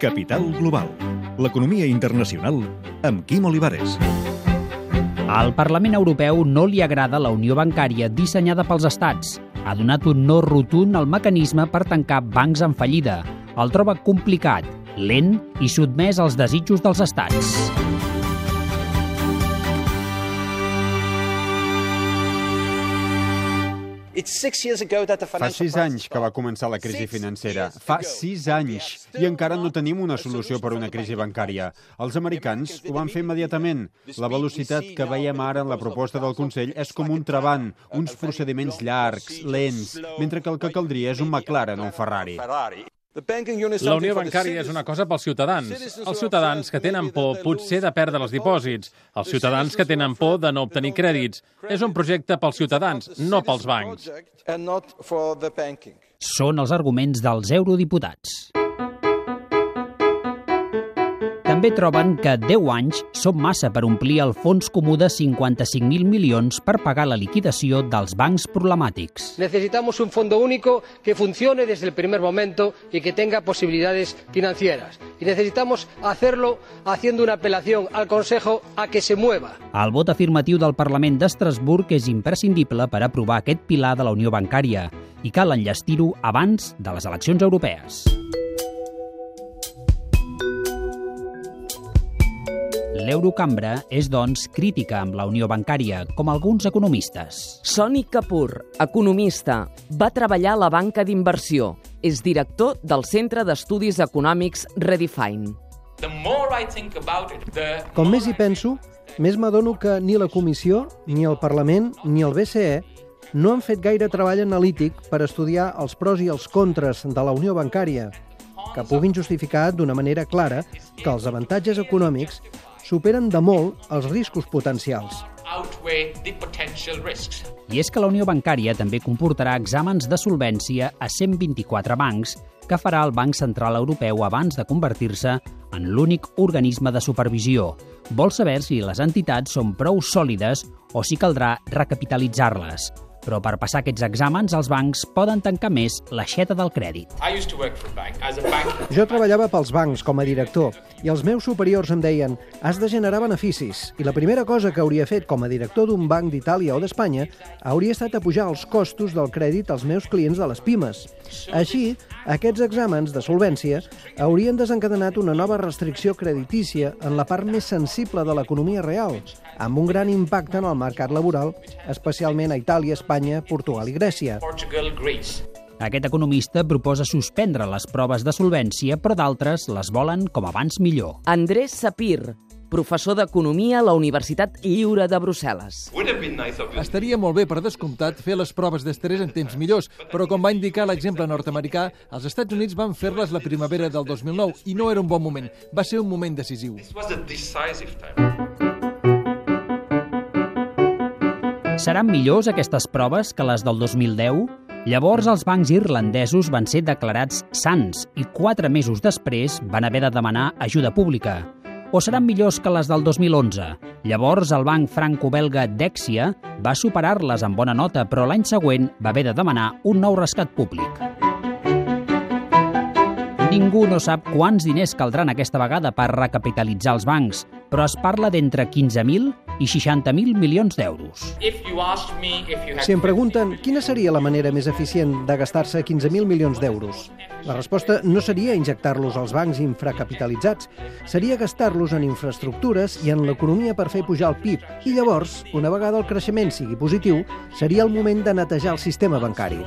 Capital Global. L'economia internacional amb Quim Olivares. Al Parlament Europeu no li agrada la unió bancària dissenyada pels estats. Ha donat un no rotund al mecanisme per tancar bancs en fallida. El troba complicat, lent i sotmès als desitjos dels estats. Fa sis anys que va començar la crisi financera. Fa sis anys. I encara no tenim una solució per una crisi bancària. Els americans ho van fer immediatament. La velocitat que veiem ara en la proposta del Consell és com un trebant, uns procediments llargs, lents, mentre que el que caldria és un McLaren o un Ferrari. La unió bancària és una cosa pels ciutadans. Els ciutadans que tenen por potser de perdre els dipòsits. Els ciutadans que tenen por de no obtenir crèdits. És un projecte pels ciutadans, no pels bancs. Són els arguments dels eurodiputats. També troben que 10 anys són massa per omplir el fons comú de 55.000 milions per pagar la liquidació dels bancs problemàtics. Necesitamos un fondo único que funcione desde el primer momento y que tenga posibilidades financieras. Y necesitamos hacerlo haciendo una apelación al Consejo a que se mueva. El vot afirmatiu del Parlament d'Estrasburg és imprescindible per aprovar aquest pilar de la Unió Bancària i cal enllestir-ho abans de les eleccions europees. L'Eurocambra és, doncs, crítica amb la unió bancària, com alguns economistes. Soni Kapoor, economista, va treballar a la banca d'inversió. És director del Centre d'Estudis Econòmics Redefine. Com més hi penso, més m'adono que ni la Comissió, ni el Parlament, ni el BCE no han fet gaire treball analític per estudiar els pros i els contres de la unió bancària, que puguin justificar d'una manera clara que els avantatges econòmics superen de molt els riscos potencials. I és que la unió bancària també comportarà exàmens de solvència a 124 bancs que farà el Banc Central Europeu abans de convertir-se en l'únic organisme de supervisió. Vol saber si les entitats són prou sòlides o si caldrà recapitalitzar-les. Però per passar aquests exàmens, els bancs poden tancar més l'aixeta del crèdit. Jo treballava pels bancs com a director i els meus superiors em deien has de generar beneficis i la primera cosa que hauria fet com a director d'un banc d'Itàlia o d'Espanya hauria estat apujar els costos del crèdit als meus clients de les pimes. Així, aquests exàmens de solvència haurien desencadenat una nova restricció creditícia en la part més sensible de l'economia real, amb un gran impacte en el mercat laboral, especialment a Itàlia, Espanya, Portugal i Grècia. Aquest economista proposa suspendre les proves de solvència, però d'altres les volen com abans millor. Andrés Sapir, professor d'Economia a la Universitat Lliure de Brussel·les. Estaria molt bé, per descomptat, fer les proves d'estrès en temps millors, però com va indicar l'exemple nord-americà, els Estats Units van fer-les la primavera del 2009 i no era un bon moment. Va ser un moment decisiu. Seran millors aquestes proves que les del 2010? Llavors els bancs irlandesos van ser declarats sants i quatre mesos després van haver de demanar ajuda pública. O seran millors que les del 2011? Llavors el banc franco-belga Dexia va superar-les amb bona nota, però l'any següent va haver de demanar un nou rescat públic. Ningú no sap quants diners caldran aquesta vegada per recapitalitzar els bancs, però es parla d'entre 15.000 i 60.000 milions d'euros. Si em pregunten quina seria la manera més eficient de gastar-se 15.000 milions d'euros, la resposta no seria injectar-los als bancs infracapitalitzats, seria gastar-los en infraestructures i en l'economia per fer pujar el PIB. I llavors, una vegada el creixement sigui positiu, seria el moment de netejar el sistema bancari.